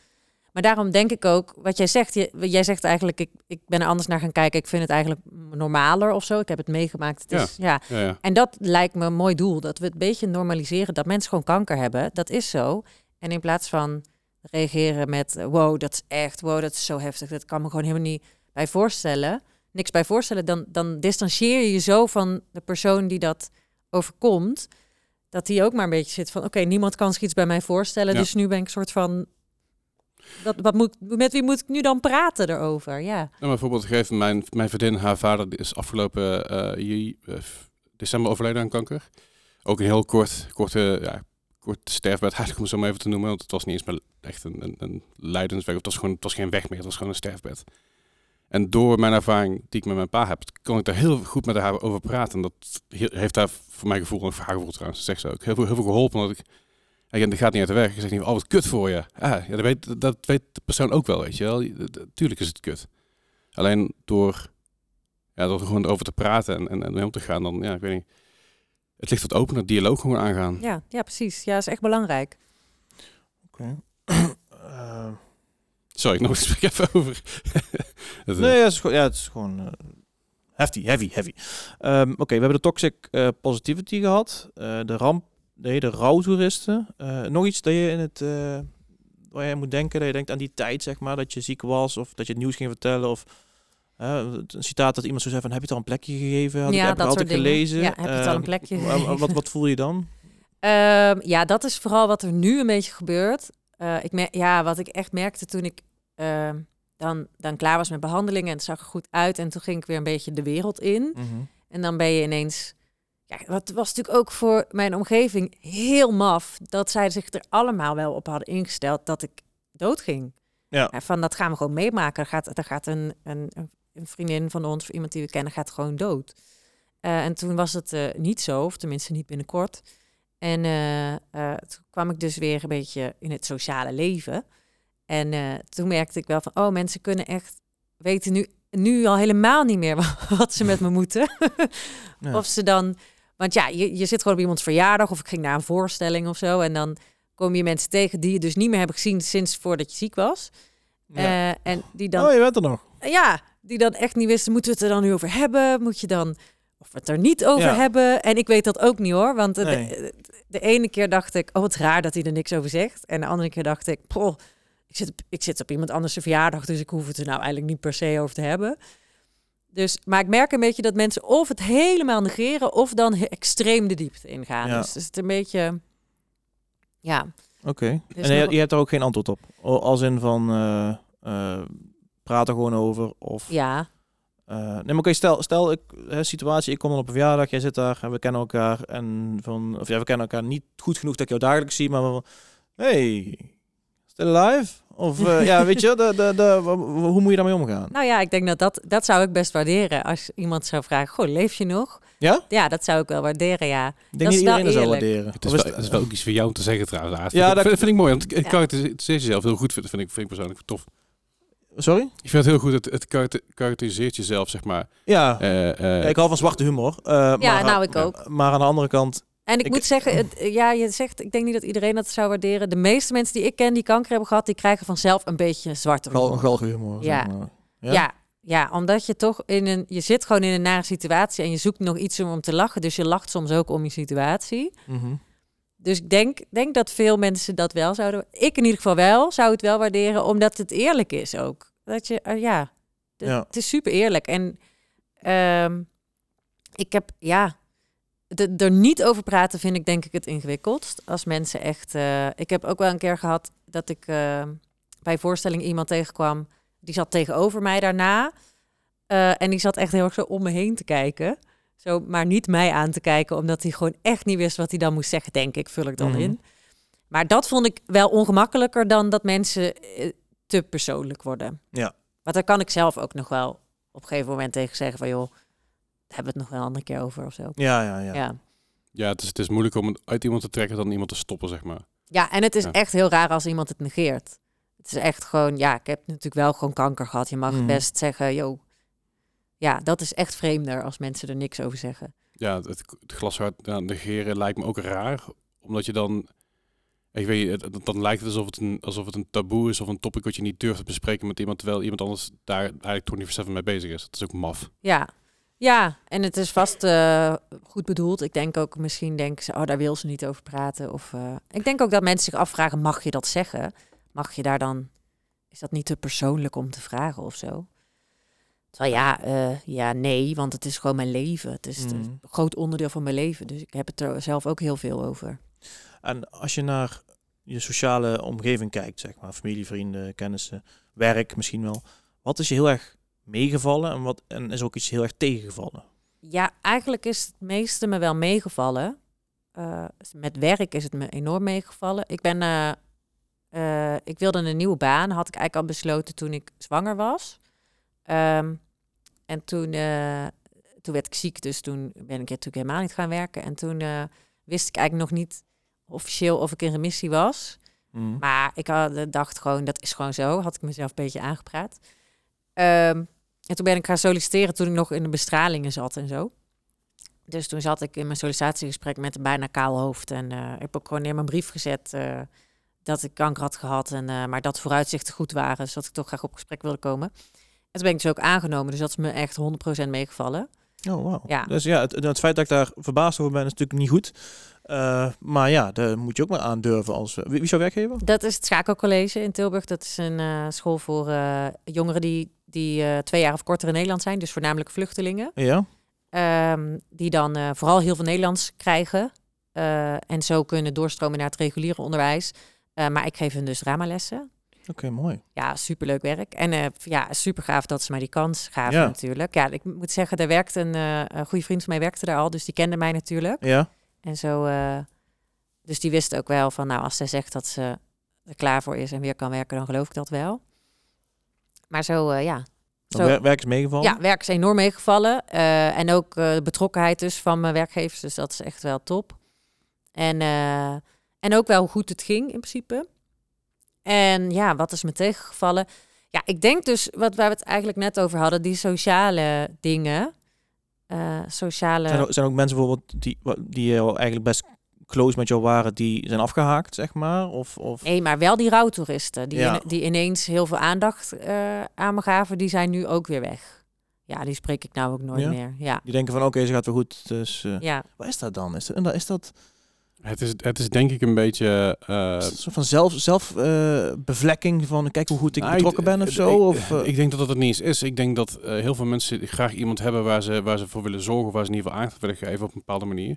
Maar daarom denk ik ook, wat jij zegt, je, jij zegt eigenlijk, ik, ik ben er anders naar gaan kijken. Ik vind het eigenlijk normaler of zo. Ik heb het meegemaakt. Het Ja. is, ja. Ja, ja. En dat lijkt me een mooi doel. Dat we het een beetje normaliseren. Dat mensen gewoon kanker hebben. Dat is zo. En in plaats van reageren met wow, dat is echt, wow, dat is zo heftig. Dat kan me gewoon helemaal niet bij voorstellen. Niks bij voorstellen. Dan, dan distancieer je je zo van de persoon die dat overkomt. Dat die ook maar een beetje zit van oké, niemand kan zich iets bij mij voorstellen. Dus nu ben ik een soort van. Dat, wat moet, met wie moet ik nu dan praten erover? Ja. Nou, bijvoorbeeld gegeven mijn, mijn vriendin, haar vader, is afgelopen eh, juli- eh, december overleden aan kanker. Ook een heel kort, korte, ja, kort sterfbed eigenlijk om het zo maar even te noemen. Want het was niet eens meer echt een, een, een lijdensweg. Het was, gewoon, het was geen weg meer, het was gewoon een sterfbed. En door mijn ervaring die ik met mijn pa heb, kon ik daar heel goed met haar over praten. En dat he- heeft daar voor mijn gevoel, en voor haar gevoel trouwens, zegt ze ook, heel veel, heel veel geholpen. Omdat ik, en dat gaat niet uit de weg. Ik zeg niet, oh wat kut voor je. Ah, ja, dat, weet, dat weet de persoon ook wel, weet je wel. Tuurlijk is het kut. Alleen door, ja, door er gewoon over te praten en, en, en mee om te gaan, dan, ja, ik weet niet. Het ligt wat opener, dialoog gewoon aangaan. Ja, ja, precies. Ja, is echt belangrijk. Oké. Eh, Sorry, nog eens even over. Dat, nee, het is, gewoon- ja, het is gewoon eh, hefty, heavy, heavy. Ehm, Oké, we hebben de toxic eh, positivity gehad. eh, de ramp, nee, de rouwtoeristen. Eh, nog iets dat je in het, eh, waar je moet denken, dat je denkt aan die tijd, zeg maar, dat je ziek was of dat je het nieuws ging vertellen of een citaat dat iemand zo zei van, heb je het al een plekje gegeven? Had Ja, ik, heb dat altijd gelezen. Ja, heb je het al een Ehm, plekje? Wat, wat voel je dan? Ehm, ja, dat is vooral wat er nu een beetje gebeurt. Eh, ik mer- ja, wat ik echt merkte toen ik ehm, dan, dan klaar was met behandelingen en het zag er goed uit. En toen ging ik weer een beetje de wereld in. En dan ben je ineens... Ja, wat was natuurlijk ook voor mijn omgeving heel maf. Dat zij zich er allemaal wel op hadden ingesteld dat ik doodging. Ja. van dat gaan we gewoon meemaken. Er gaat, er gaat een, een, een vriendin van ons, of iemand die we kennen, gaat gewoon dood. Eh, en toen was het eh, niet zo, of tenminste niet binnenkort. En eh, toen kwam ik dus weer een beetje in het sociale leven. En toen merkte ik wel van, oh, mensen kunnen echt weten nu nu al helemaal niet meer wat ze met me moeten. Ja. Of ze dan, want ja, je, je zit gewoon op iemands verjaardag of ik ging naar een voorstelling of zo. En dan kom je mensen tegen die je dus niet meer hebben gezien sinds voordat je ziek was. Ja. Eh, en die dan oh, je bent er nog. ja, die dan echt niet wisten, moeten we het er dan nu over hebben? Moet je dan, of we het er niet over Ja. hebben? En ik weet dat ook niet hoor, want de, Nee. de, de ene keer dacht ik, oh wat raar dat hij er niks over zegt. En de andere keer dacht ik, poh, ik zit, op- ik zit op iemand anders verjaardag, dus ik hoef het er nou eigenlijk niet per se over te hebben. Dus, maar ik merk een beetje dat mensen of het helemaal negeren, of dan extreem de diepte ingaan. Ja. Dus het is een beetje, ja, Oké. Dus En je, hebt daar ook geen antwoord op? Als in van, eh, praat er gewoon over. Of, ja, eh, nee, maar oké, stel, stel ik, hè, situatie, ik kom dan op een verjaardag, jij zit daar en we kennen elkaar. En van, of ja, we kennen elkaar niet goed genoeg dat ik jou dagelijks zie, maar van, hey, still alive? Of eh, ja, weet je, de, de, de, hoe moet je daarmee omgaan? Nou ja, ik denk dat dat, dat zou ik best waarderen. Als iemand zou vragen, goh, leef je nog? Ja? Ja, dat zou ik wel waarderen, ja. Ik dat denk is niet iedereen dat zou waarderen. Het is, wel, het is wel ook iets voor jou om te zeggen trouwens. Aad. Ja, vind, ik- dat- vind, vind ik mooi, want het Ja. karakteriseert jezelf heel goed, vind, vind, ik, vind ik persoonlijk tof. Sorry? Ik vind het heel goed, het, het karakter- karakteriseert jezelf, zeg maar. Ja. Eh, eh, Ja, ik hou van zwarte humor. eh, maar, nou, ik ook. Maar aan de andere kant, En ik, Ik- moet zeggen, het, ja, je zegt, ik denk niet dat iedereen dat zou waarderen. De meeste mensen die ik ken die kanker hebben gehad, die krijgen vanzelf een beetje zwarte gal, humor. galgen humor. Ja. Zeg maar. Ja? Ja? ja, omdat je toch in een, je zit gewoon in een nare situatie en je zoekt nog iets om om te lachen. Dus je lacht soms ook om je situatie. Mhm. Dus ik denk, denk dat veel mensen dat wel zouden. Ik in ieder geval wel, zou het wel waarderen, omdat het eerlijk is ook. Dat je, eh, ja, Ja. het is super eerlijk. En ehm, ik heb, ja, de, er niet over praten vind ik denk ik het ingewikkeldst. Als mensen echt, eh, ik heb ook wel een keer gehad dat ik eh, bij voorstelling iemand tegenkwam, die zat tegenover mij daarna. Eh, en die zat echt heel erg zo om me heen te kijken. Zo, maar niet mij aan te kijken, omdat hij gewoon echt niet wist wat hij dan moest zeggen, denk ik, vul ik dan Mhm. in. Maar dat vond ik wel ongemakkelijker dan dat mensen te persoonlijk worden. Ja. Want daar kan ik zelf ook nog wel op een gegeven moment tegen zeggen van, joh, hebben we het nog wel een andere keer over of zo. Ja, ja, ja. Ja. ja. ja, het is, het is moeilijk om het uit iemand te trekken dan iemand te stoppen, zeg maar. en het is Ja. echt heel raar als iemand het negeert. Het is echt gewoon, ja, ik heb natuurlijk wel gewoon kanker gehad. Je mag Mhm. best zeggen, joh. Ja, dat is echt vreemder als mensen er niks over zeggen. Ja, het, het glashard ja, negeren lijkt me ook raar, omdat je dan... Ik weet, het- dan lijkt het alsof het, een, alsof het een taboe is of een topic wat je niet durft te bespreken met iemand, terwijl iemand anders daar eigenlijk 24-7 mee bezig is. Dat is ook maf. Ja, ja, en het is vast eh, goed bedoeld. Ik denk ook, misschien denken ze, oh, daar wil ze niet over praten. Of eh, ik denk ook dat mensen zich afvragen, mag je dat zeggen? Mag je daar dan, is dat niet te persoonlijk om te vragen of zo? Terwijl ja, eh, ja, nee, want het is gewoon mijn leven. Het is Mhm. een groot onderdeel van mijn leven. Dus ik heb het er zelf ook heel veel over. En als je naar je sociale omgeving kijkt, zeg maar, familie, vrienden, kennissen, werk misschien wel. Wat is je heel erg meegevallen en wat en is ook iets heel erg tegengevallen? Ja, eigenlijk is het meeste me wel meegevallen. Eh, met werk is het me enorm meegevallen. Ik ben, eh, eh, ik wilde een nieuwe baan. Had ik eigenlijk al besloten toen ik zwanger was. Ehm, en toen, toen werd ik ziek, dus toen ben ik natuurlijk helemaal niet gaan werken. En toen wist ik eigenlijk nog niet officieel of ik in remissie was. Mhm. Maar ik had, dacht gewoon, dat is gewoon zo. Had ik mezelf een beetje aangepraat. Ehm, en toen ben ik gaan solliciteren toen ik nog in de bestralingen zat en zo. Dus toen zat ik in mijn sollicitatiegesprek met een bijna kaal hoofd. En eh, ik heb ook gewoon in mijn brief gezet eh, dat ik kanker had gehad. En, eh, maar dat vooruitzichten goed waren. Dus dat ik toch graag op gesprek wilde komen. En toen ben ik dus ook aangenomen. Dus dat is me echt 100% meegevallen. Oh, wow. Ja. Dus ja, het, het feit dat ik daar verbaasd over ben is natuurlijk niet goed. Eh, maar ja, daar moet je ook maar aandurven als... eh, wie, jouw werkgever? Dat is het Schakelcollege in Tilburg. Dat is een eh, school voor jongeren die, die twee jaar of korter in Nederland zijn. Dus voornamelijk vluchtelingen. Ja. Ehm, die dan vooral heel veel Nederlands krijgen. en zo kunnen doorstromen naar het reguliere onderwijs. Maar ik geef hun dus dramalessen. Oké, mooi. Ja, superleuk werk. En ja, super gaaf dat ze mij die kans gaven Ja. natuurlijk. Ja, ik moet zeggen, er werkte een, een goede vriend van mij werkte daar al. Dus die kende mij natuurlijk. Ja. En zo, eh, dus die wist ook wel van, nou, als zij zegt dat ze er klaar voor is en weer kan werken, dan geloof ik dat wel. Maar zo, eh, ja. Zo, wer- werk is meegevallen? ja, werk is enorm meegevallen. Eh, en ook de betrokkenheid dus van mijn werkgevers. Dus dat is echt wel top. En, en ook wel hoe goed het ging in principe. En ja, wat is me tegengevallen? Ja, ik denk dus, wat waar we het eigenlijk net over hadden, die sociale dingen. Eh, sociale... Zijn er, zijn er ook mensen bijvoorbeeld die, die al eigenlijk best close met jou waren, die zijn afgehaakt, zeg maar? Of, of... Nee, maar wel die rouwtoeristen, die, Ja. in- die ineens heel veel aandacht eh, aan me gaven, die zijn nu ook weer weg. Ja, die spreek ik nou ook nooit Ja? meer. Ja, Die denken van, oké, ze gaat weer goed. Dus eh ja. wat is dat dan? Is dat, is dat Het is, het is denk ik een beetje... dat een soort van zelf, zelf eh, bevlekking van, kijk hoe goed ik Nou, betrokken ben of zo? Ik, of, eh, ik denk dat dat het niet eens is. Ik denk dat heel veel mensen graag iemand hebben waar ze, waar ze voor willen zorgen, waar ze in ieder geval aandacht willen geven op een bepaalde manier.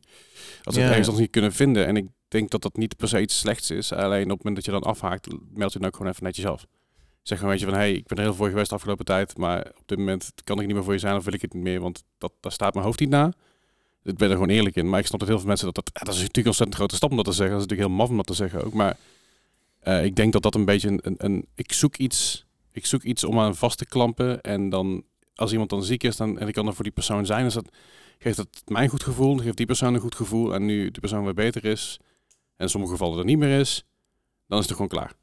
Als ze Ja. het ergens anders niet kunnen vinden. En ik denk dat dat niet per se iets slechts is. Alleen op het moment dat je dan afhaakt, meld je dan ook gewoon even netjes af. Zeg gewoon weet je van, hey, ik ben er heel veel voor geweest de afgelopen tijd, maar op dit moment kan ik niet meer voor je zijn of wil ik het niet meer, want dat, daar staat mijn hoofd niet na. Ik ben er gewoon eerlijk in. Maar ik snap dat heel veel mensen dat... Dat, dat is natuurlijk ontzettend grote stap om dat te zeggen. Dat is natuurlijk heel maf om dat te zeggen ook. Maar eh, ik denk dat dat een beetje een, een. Ik zoek iets... Ik zoek iets om aan vast te klampen. En dan... Als iemand dan ziek is dan, en ik kan er voor die persoon zijn... Dus dat, geeft dat mij goed gevoel. Geeft die persoon een goed gevoel. En nu de persoon weer beter is... En in sommige gevallen er niet meer is... Dan is het gewoon klaar.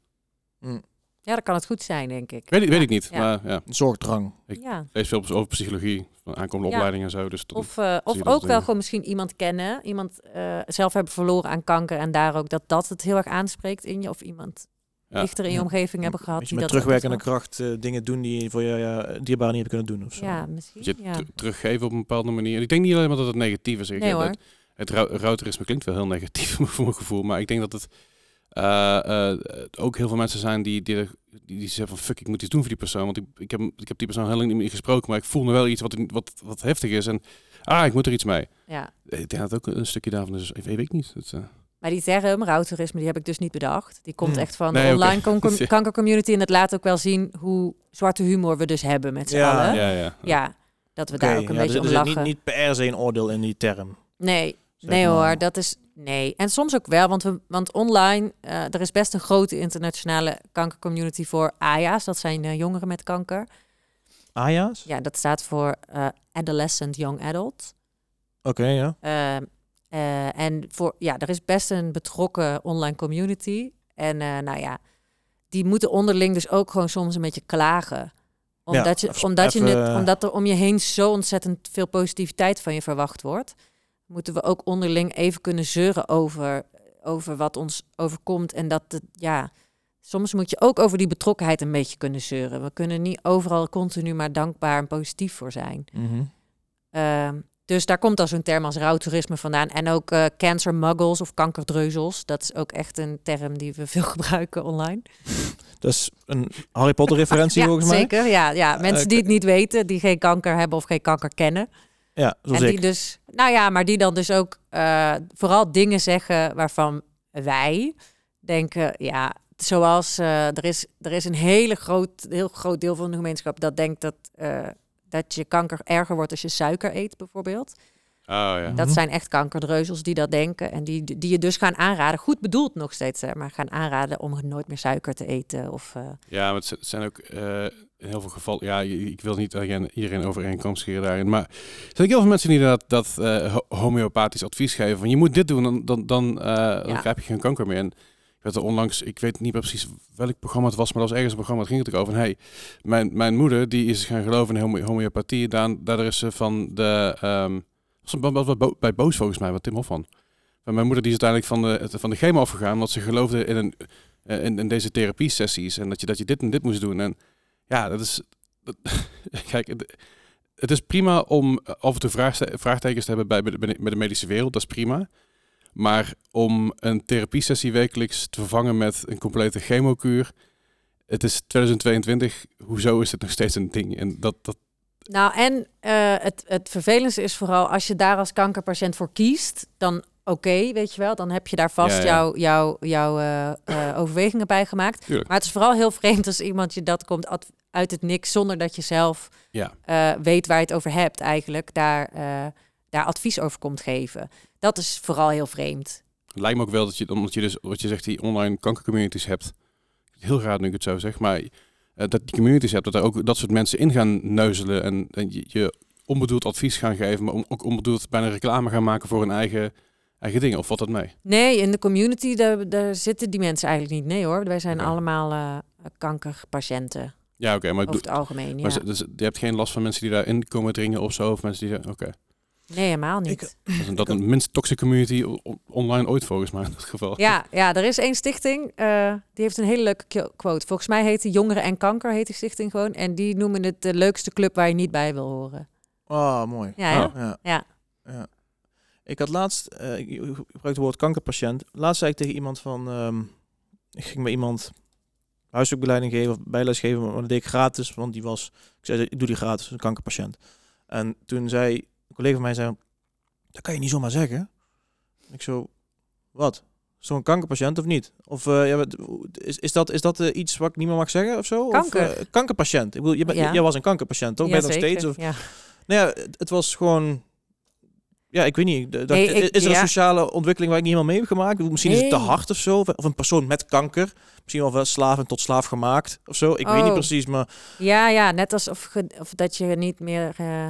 mm, ja, dan kan het goed zijn, denk ik. Weet, ik- weet ik niet. ja. Maar ja, zorgdrang. ik- Ja. lees veel over psychologie. Van aankomende Ja. opleidingen en zo. Dus Of, eh, of dat ook wel gewoon misschien iemand kennen. Iemand eh, zelf hebben verloren aan kanker. En daar ook dat dat het heel erg aanspreekt in je. Of iemand Ja. dichter in je Ja. omgeving hebben gehad. Je, die met dat terugwerkende kracht eh, dingen doen die voor je ja, dierbaren niet hebben kunnen doen. Of zo. Ja, misschien. je teruggeven op een bepaalde manier. Ik denk niet alleen maar dat het negatief is. Ik Nee hoor. Het, het rou- routerisme klinkt wel heel negatief voor mijn gevoel, maar ik denk dat het ook heel veel mensen zijn die, die, die, die zeggen van fuck, ik moet iets doen voor die persoon. Want ik, ik, heb, ik heb die persoon heel lang niet meer gesproken, maar ik voel me wel iets wat, wat, wat heftig is. En ah, ik moet er iets mee. Ja. Ik denk dat ook een stukje daarvan is. Ik weet ik niet. Het, eh, Maar die term, rouwtoerisme, die heb ik dus niet bedacht. Die komt Hmm. echt van Nee, de online kanker- Ja. kankercommunity. En het laat ook wel zien hoe zwarte humor we dus hebben met z'n Ja, allen. ja, ja. Ja, dat we daar ook een ja, beetje dus om er zit lachen. niet, niet per se een oordeel in die term. Nee, zeg nee maar. hoor, dat is... Nee, en soms ook wel, want, we, want online, eh, er is best een grote internationale kankercommunity voor AYA's. Dat zijn eh, jongeren met kanker. Aja's? Ja, dat staat voor eh, Adolescent Young Adult. Oké, ja. Eh, eh, en voor, ja, er is best een betrokken online community. En nou ja, die moeten onderling dus ook gewoon soms een beetje klagen. Omdat, je, omdat, je even, omdat er om je heen zo ontzettend veel positiviteit van je verwacht wordt, moeten we ook onderling even kunnen zeuren over, over wat ons overkomt. En dat het, ja, soms moet je ook over die betrokkenheid een beetje kunnen zeuren. We kunnen niet overal continu maar dankbaar en positief voor zijn. Mhm. Ehm, dus daar komt al zo'n term als rouwtoerisme vandaan. En ook eh, cancer muggles of kankerdreuzels. Dat is ook echt een term die we veel gebruiken online. Dat is een Harry Potter referentie ja, volgens mij. zeker. Ja, ja. mensen Eh, die het niet weten, die geen kanker hebben of geen kanker kennen. Ja, zoals en ik. die dus, nou ja, maar die dan dus ook eh, vooral dingen zeggen waarvan wij denken, ja, zoals eh, er, is, er is een hele groot, heel groot deel van de gemeenschap dat denkt dat, eh, dat je kanker erger wordt als je suiker eet, bijvoorbeeld. Oh ja. Dat Mhm. zijn echt kankerdreuzels die dat denken en die, die je dus gaan aanraden, goed bedoeld nog steeds, hè, maar gaan aanraden om nooit meer suiker te eten. Of, eh, Ja, maar het zijn ook eh, heel veel gevallen. Ja, ik wil niet iedereen, overeenkomst scheren daarin. Maar er zijn heel veel mensen die dat, dat eh, ho- homeopathisch advies geven. Van je moet dit doen, dan, dan, dan, eh, dan krijg je geen kanker meer. En ik werd er onlangs, ik weet niet meer precies welk programma het was, maar dat was ergens een programma. Het ging het ook over. En hey, mijn, mijn moeder die is gaan geloven in homeopathie. Daan- Daardoor is ze van de. ehm was bij Boos volgens mij, wat Tim Hofman. Maar mijn moeder die is uiteindelijk van de, van de chemo afgegaan, omdat ze geloofde in, een, eh, in, in deze therapie-sessies. En dat je, dat je dit en dit moest doen. En ja, dat is. Kijk, het, is prima om af en toe vraagtekens te hebben bij, bij de medische wereld. Dat is prima. Maar om een therapiesessie wekelijks te vervangen met een complete chemokuur. Het is 2022. Hoezo is het nog steeds een ding? En dat, dat, Nou, en eh, het, het vervelendste is vooral als je daar als kankerpatiënt voor kiest, dan oké, weet je wel, dan heb je daar vast Ja, ja. jouw jouw jouw eh, eh, overwegingen bij gemaakt. Tuurlijk. Maar het is vooral heel vreemd als iemand je dat komt uit het niks zonder dat je zelf Ja. eh, weet waar je het over hebt, eigenlijk daar, daar advies over komt geven. Dat is vooral heel vreemd. Het lijkt me ook wel dat je, omdat je dus, wat je zegt, die online kankercommunities hebt. Heel raar nu ik het zo zeg, maar dat die communities hebt, dat er ook dat soort mensen in gaan neuzelen en, en je, je onbedoeld advies gaan geven, maar om- ook onbedoeld bijna reclame gaan maken voor hun eigen, eigen dingen. Of valt dat mee? Nee, in de community, daar, daar zitten die mensen eigenlijk niet. Nee hoor, wij zijn allemaal eh, kankerpatiënten. Ja, oké, maar, over het algemeen. Ja. maar dus je hebt geen last van mensen die daarin komen dringen of zo? Of mensen die... daar- Oké. Nee, helemaal niet. Ik- Dat is een- dat een minst toxic community online ooit volgens mij in dat geval. Ja, ja, er is één stichting, eh, die heeft een hele leuke quote. Volgens mij heet die Jongeren en Kanker, heet die stichting gewoon. En die noemen het de leukste club waar je niet bij wil horen. Ah, mooi. Ja? Oh. Ja. Ja. ja. Ik had laatst, eh, ik gebruik het woord kankerpatiënt. Laatst zei ik tegen iemand van, ehm, ik ging bij iemand huiswerkbegeleiding geven of bijles geven, maar dat deed ik gratis, want die was, ik zei, ik doe die gratis, een kankerpatiënt. En toen zei een collega van mij, zei, dat kan je niet zomaar zeggen. Ik zo, wat? Zo'n kankerpatiënt of niet? Of eh, ja, is, is dat, is dat eh, iets wat ik niet meer mag zeggen of zo? Kanker. Of, kankerpatiënt. Ik bedoel, je Ja. jij was een kankerpatiënt, toch? ben je nog zeker. steeds? Of, Ja. nou ja, het was gewoon. Ja, ik weet niet. Nee, ik- is er een ja. sociale ontwikkeling waar ik niet helemaal mee heb gemaakt? Misschien is het te hard of zo. Of een persoon met kanker. Misschien wel van slaaf en tot slaaf gemaakt of zo. Ik weet niet Oh. precies, maar ja, ja, net alsof ge- of dat je niet meer, eh,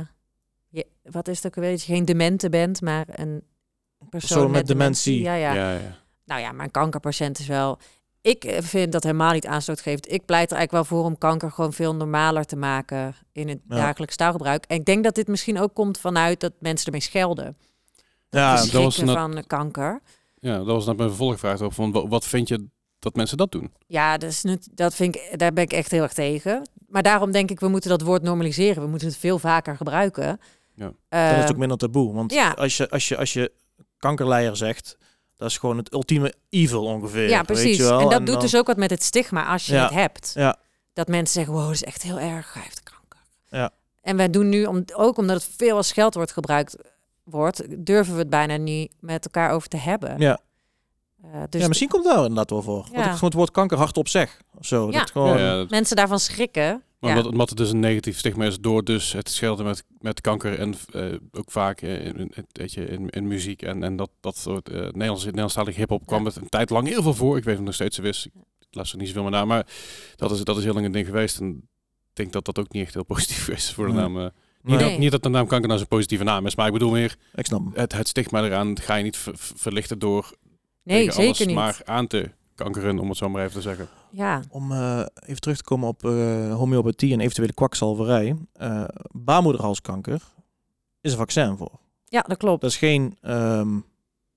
je, wat is het ook alweer, dat je geen demente bent, maar een persoon, Persoon met dementie. Ja, ja. ja, ja. Nou ja, maar een kankerpatiënt is wel... Ik eh, vind dat helemaal niet aanstootgevend. Ik pleit er eigenlijk wel voor om kanker gewoon veel normaler te maken in het Ja. dagelijks taalgebruik. En ik denk dat dit misschien ook komt vanuit dat mensen ermee schelden. ja, Ja, dat was net- van eh, kanker. Ja, dat was net mijn vervolgvraag van wa- wat vind je dat mensen dat doen? Ja, dus nu- dat vind ik, daar ben ik echt heel erg tegen. Maar daarom denk ik, we moeten dat woord normaliseren. We moeten het veel vaker gebruiken. Ja. Eh, dan is ook minder taboe. Want ja. als, je, als, je, als je kankerleier zegt, dat is gewoon het ultieme evil ongeveer. ja, weet precies. je wel? En dat doet dus ook wat met het stigma als je Ja. het hebt. Ja. Dat mensen zeggen, wow, dat is echt heel erg. Hij heeft kanker. Ja. En wij doen nu, om, ook omdat het veel als scheldwoord gebruikt wordt, durven we het bijna niet met elkaar over te hebben. Ja. Eh, dus ja, misschien komt het daar inderdaad wel voor. Want Ja. ik gewoon het woord kanker hardop zeg. Of zo. Ja. Dat gewoon, Ja, ja, dat- mensen daarvan schrikken. Maar ja. omdat, omdat het dus een negatief stigma is door dus het schelden met, met kanker en eh, ook vaak eh, in, in, weet je, in, in muziek en, en dat, dat soort uh, Nederlands, Nederlandstalige hip-hop kwam Ja. het een tijd lang heel veel voor. Ik weet nog steeds zo is. Ik luister niet zoveel meer naar, maar dat is, dat is heel lang een ding geweest. En ik denk dat dat ook niet echt heel positief is voor de Nee. naam. eh. Nee. Niet, dat, niet dat de naam kanker nou zo'n positieve naam is, maar ik bedoel meer Ik snap hem. het, het stigma eraan ga je niet ver- ver- verlichten door Nee, tegen zeker alles niet. maar aan te kankeren, om het zo maar even te zeggen. Ja, Om eh, even terug te komen op eh, homeopathie en eventuele kwakzalverij. Eh baarmoederhalskanker is een vaccin voor. ja, dat klopt. Dat is geen ehm,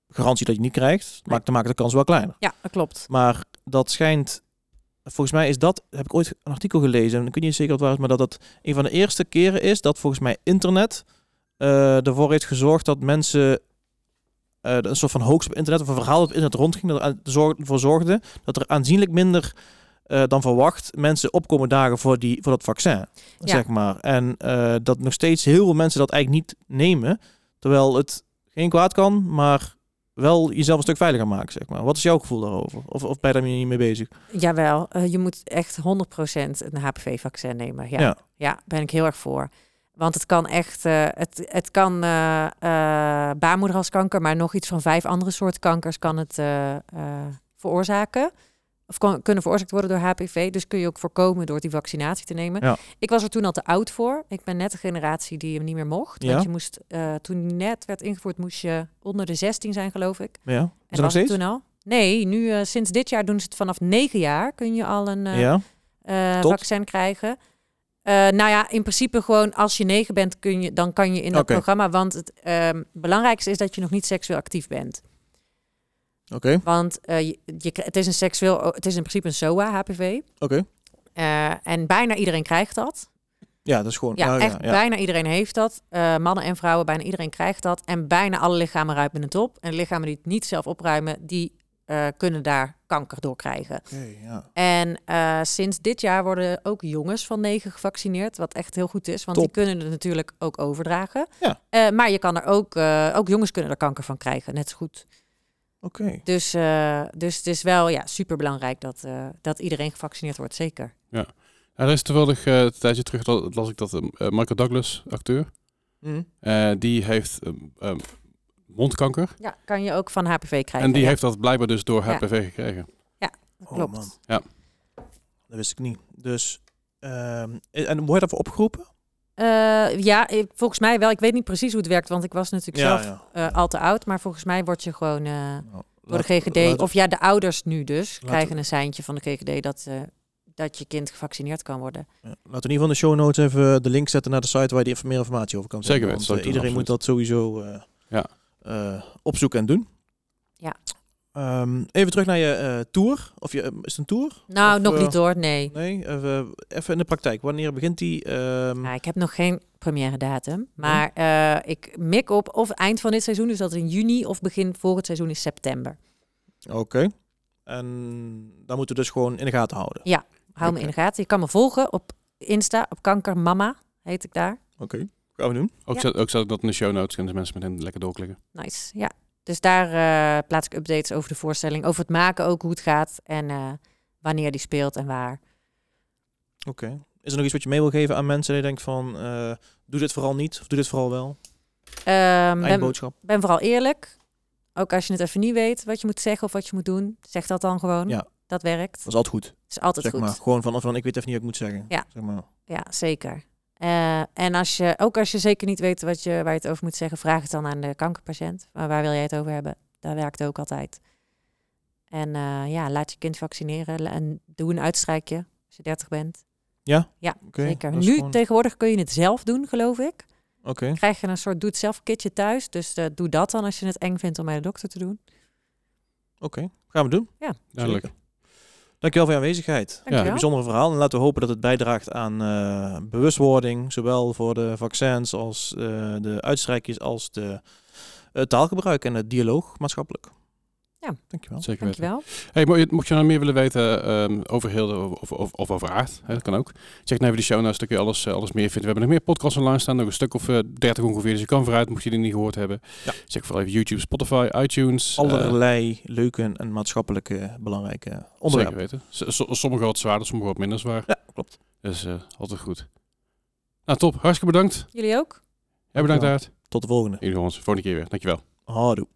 garantie dat je niet krijgt, maar te maken de kans wel kleiner. Ja, dat klopt. Maar dat schijnt, volgens mij is dat, heb ik ooit een artikel gelezen, en ik weet niet zeker wat waar is, maar dat het een van de eerste keren is dat volgens mij internet eh, ervoor heeft gezorgd dat mensen eh, een soort van hoax op internet of een verhaal op internet rondging, dat er ervoor zorgde dat er aanzienlijk minder eh, dan verwacht mensen opkomen dagen voor, die, voor dat vaccin, zeg maar. En eh, dat nog steeds heel veel mensen dat eigenlijk niet nemen, terwijl het geen kwaad kan, maar wel jezelf een stuk veiliger maken, zeg maar. Wat is jouw gevoel daarover? Of, of ben je daar niet mee bezig? Jawel, je moet echt 100% een HPV-vaccin nemen. Ja. Ja. ja. ben ik heel erg voor. Want het kan echt, eh, het, het kan eh eh, baarmoederhalskanker, maar nog iets van vijf andere soorten kankers kan het veroorzaken. Of kan, kunnen veroorzaakt worden door HPV. Dus kun je ook voorkomen door die vaccinatie te nemen. Ja. Ik was er toen al te oud voor. Ik ben net de generatie die hem niet meer mocht. Ja. Want je moest, toen net werd ingevoerd, moest je onder de 16 zijn, geloof ik. Ja, is En dat was het toen al? Nee, nu sinds dit jaar doen ze het vanaf negen jaar. Kun je al een ja, vaccin krijgen. Eh, nou ja, in principe gewoon als je negen bent, kun je, dan kan je in dat programma. Want het ehm, belangrijkste is dat je nog niet seksueel actief bent. oké, Want eh, je, je, het is een seksueel, het is in principe een SOA, HPV. oké. Eh, en bijna iedereen krijgt dat. Ja, dat is gewoon... Ja, oh, echt ja. bijna iedereen heeft dat. Mannen en vrouwen, bijna iedereen krijgt dat. En bijna alle lichamen ruimen het op. En lichamen die het niet zelf opruimen, die eh, kunnen daar kanker door krijgen. Ja. En eh, sinds dit jaar worden ook jongens van negen gevaccineerd, wat echt heel goed is, want Top. die kunnen het natuurlijk ook overdragen. Ja. Eh, maar je kan er ook, eh, ook jongens kunnen er kanker van krijgen, net zo goed. Oké. Dus, eh, dus het is wel ja, super belangrijk dat, eh, dat iedereen gevaccineerd wordt, zeker. Ja, er is toevallig eh, een tijdje terug la- las ik dat eh, Michael Douglas, acteur, Hm. eh, die heeft ehm, ehm, mondkanker. Ja, kan je ook van HPV krijgen. en die ja, heeft dat blijkbaar dus door Ja. HPV gekregen. dat Oh, klopt. man. Ja. Dat wist ik niet. Dus, ehm, en word je daarvoor opgeroepen? Eh, ja, ik- volgens mij wel. Ik weet niet precies hoe het werkt, want ik was natuurlijk zelf ja. eh, al te oud. Maar volgens mij word je gewoon eh, Nou, door laat- de GGD, laat- of ja, de ouders nu dus, krijgen een seintje van de GGD dat, eh, dat je kind gevaccineerd kan worden. Ja. Laten we in ieder geval in de show notes even de link zetten naar de site waar je die meer informatie over kan Zeker vinden. weten, eh, iedereen moet dat sowieso eh, Ja. Eh, opzoeken en doen. Ja. Ehm, even terug naar je eh, tour. Of je, is het een tour? Nou, Of, nog eh, niet hoor, nee. Nee, even, even in de praktijk. Wanneer begint die? Ehm, Ja, ik heb nog geen première datum. Maar eh, ik mik op of eind van dit seizoen, dus dat is in juni, of begin volgend seizoen is september. Oké. En dan moeten we dus gewoon in de gaten houden. Hou me in de gaten. Je kan me volgen op Insta, op Kankermama heet ik daar. Oké, gaan we doen. Ook, Ja. ook zet ik dat in de show notes. Kunnen mensen meteen lekker doorklikken. Nice, ja. Dus daar eh, plaats ik updates over de voorstelling, over het maken ook, hoe het gaat en eh, wanneer die speelt en waar. Oké. Is er nog iets wat je mee wil geven aan mensen die denken van, eh, doe dit vooral niet of doe dit vooral wel? Ehm ben, Eindboodschap. ben vooral eerlijk. Ook als je het even niet weet wat je moet zeggen of wat je moet doen, zeg dat dan gewoon. Ja. Dat werkt. Dat is altijd goed. Het is altijd zeg goed. maar. Gewoon van, van, ik weet even niet wat ik moet zeggen. Ja. Zeg maar. Ja, zeker. Eh, en als je, ook als je zeker niet weet wat je, waar je het over moet zeggen, vraag het dan aan de kankerpatiënt. Maar waar wil jij het over hebben? Daar werkt het ook altijd. En eh, ja, laat je kind vaccineren en doe een uitstrijkje als je 30 bent. Ja? Ja, zeker. Nu gewoon- tegenwoordig kun je het zelf doen, geloof ik. Oké. Krijg je een soort doe-het-zelf kitje thuis. Dus eh, doe dat dan als je het eng vindt om bij de dokter te doen. Oké. Gaan we doen. Duidelijk. Dankjewel voor je aanwezigheid. Een bijzondere verhaal. En laten we hopen dat het bijdraagt aan eh, bewustwording. Zowel voor de vaccins als eh, de uitstrijkjes als de taalgebruik en het dialoog maatschappelijk. Ja. Dankjewel. Zeker weten. Dankjewel. Hey, mo- mocht je nou meer willen weten ehm, over heel de, of, of, of over aard, hè, dat kan ook. Check nou even de show notes, daar kun je alles, eh, alles meer vinden. We hebben nog meer podcasts online staan, nog een stuk of eh, 30 ongeveer. Dus je kan vooruit, mocht je die niet gehoord hebben. Ja. Check vooral even YouTube, Spotify, iTunes. eh, Allerlei leuke en maatschappelijke belangrijke zeker onderwerpen. weten. S- so- sommige wat zwaarder, sommige wat minder zwaar. Ja, klopt. Dus eh, altijd goed. Nou top, hartstikke bedankt. Jullie ook? Jij bedankt. Aard. Tot de volgende. Jullie ons volgende keer weer. Dankjewel. Houdoe.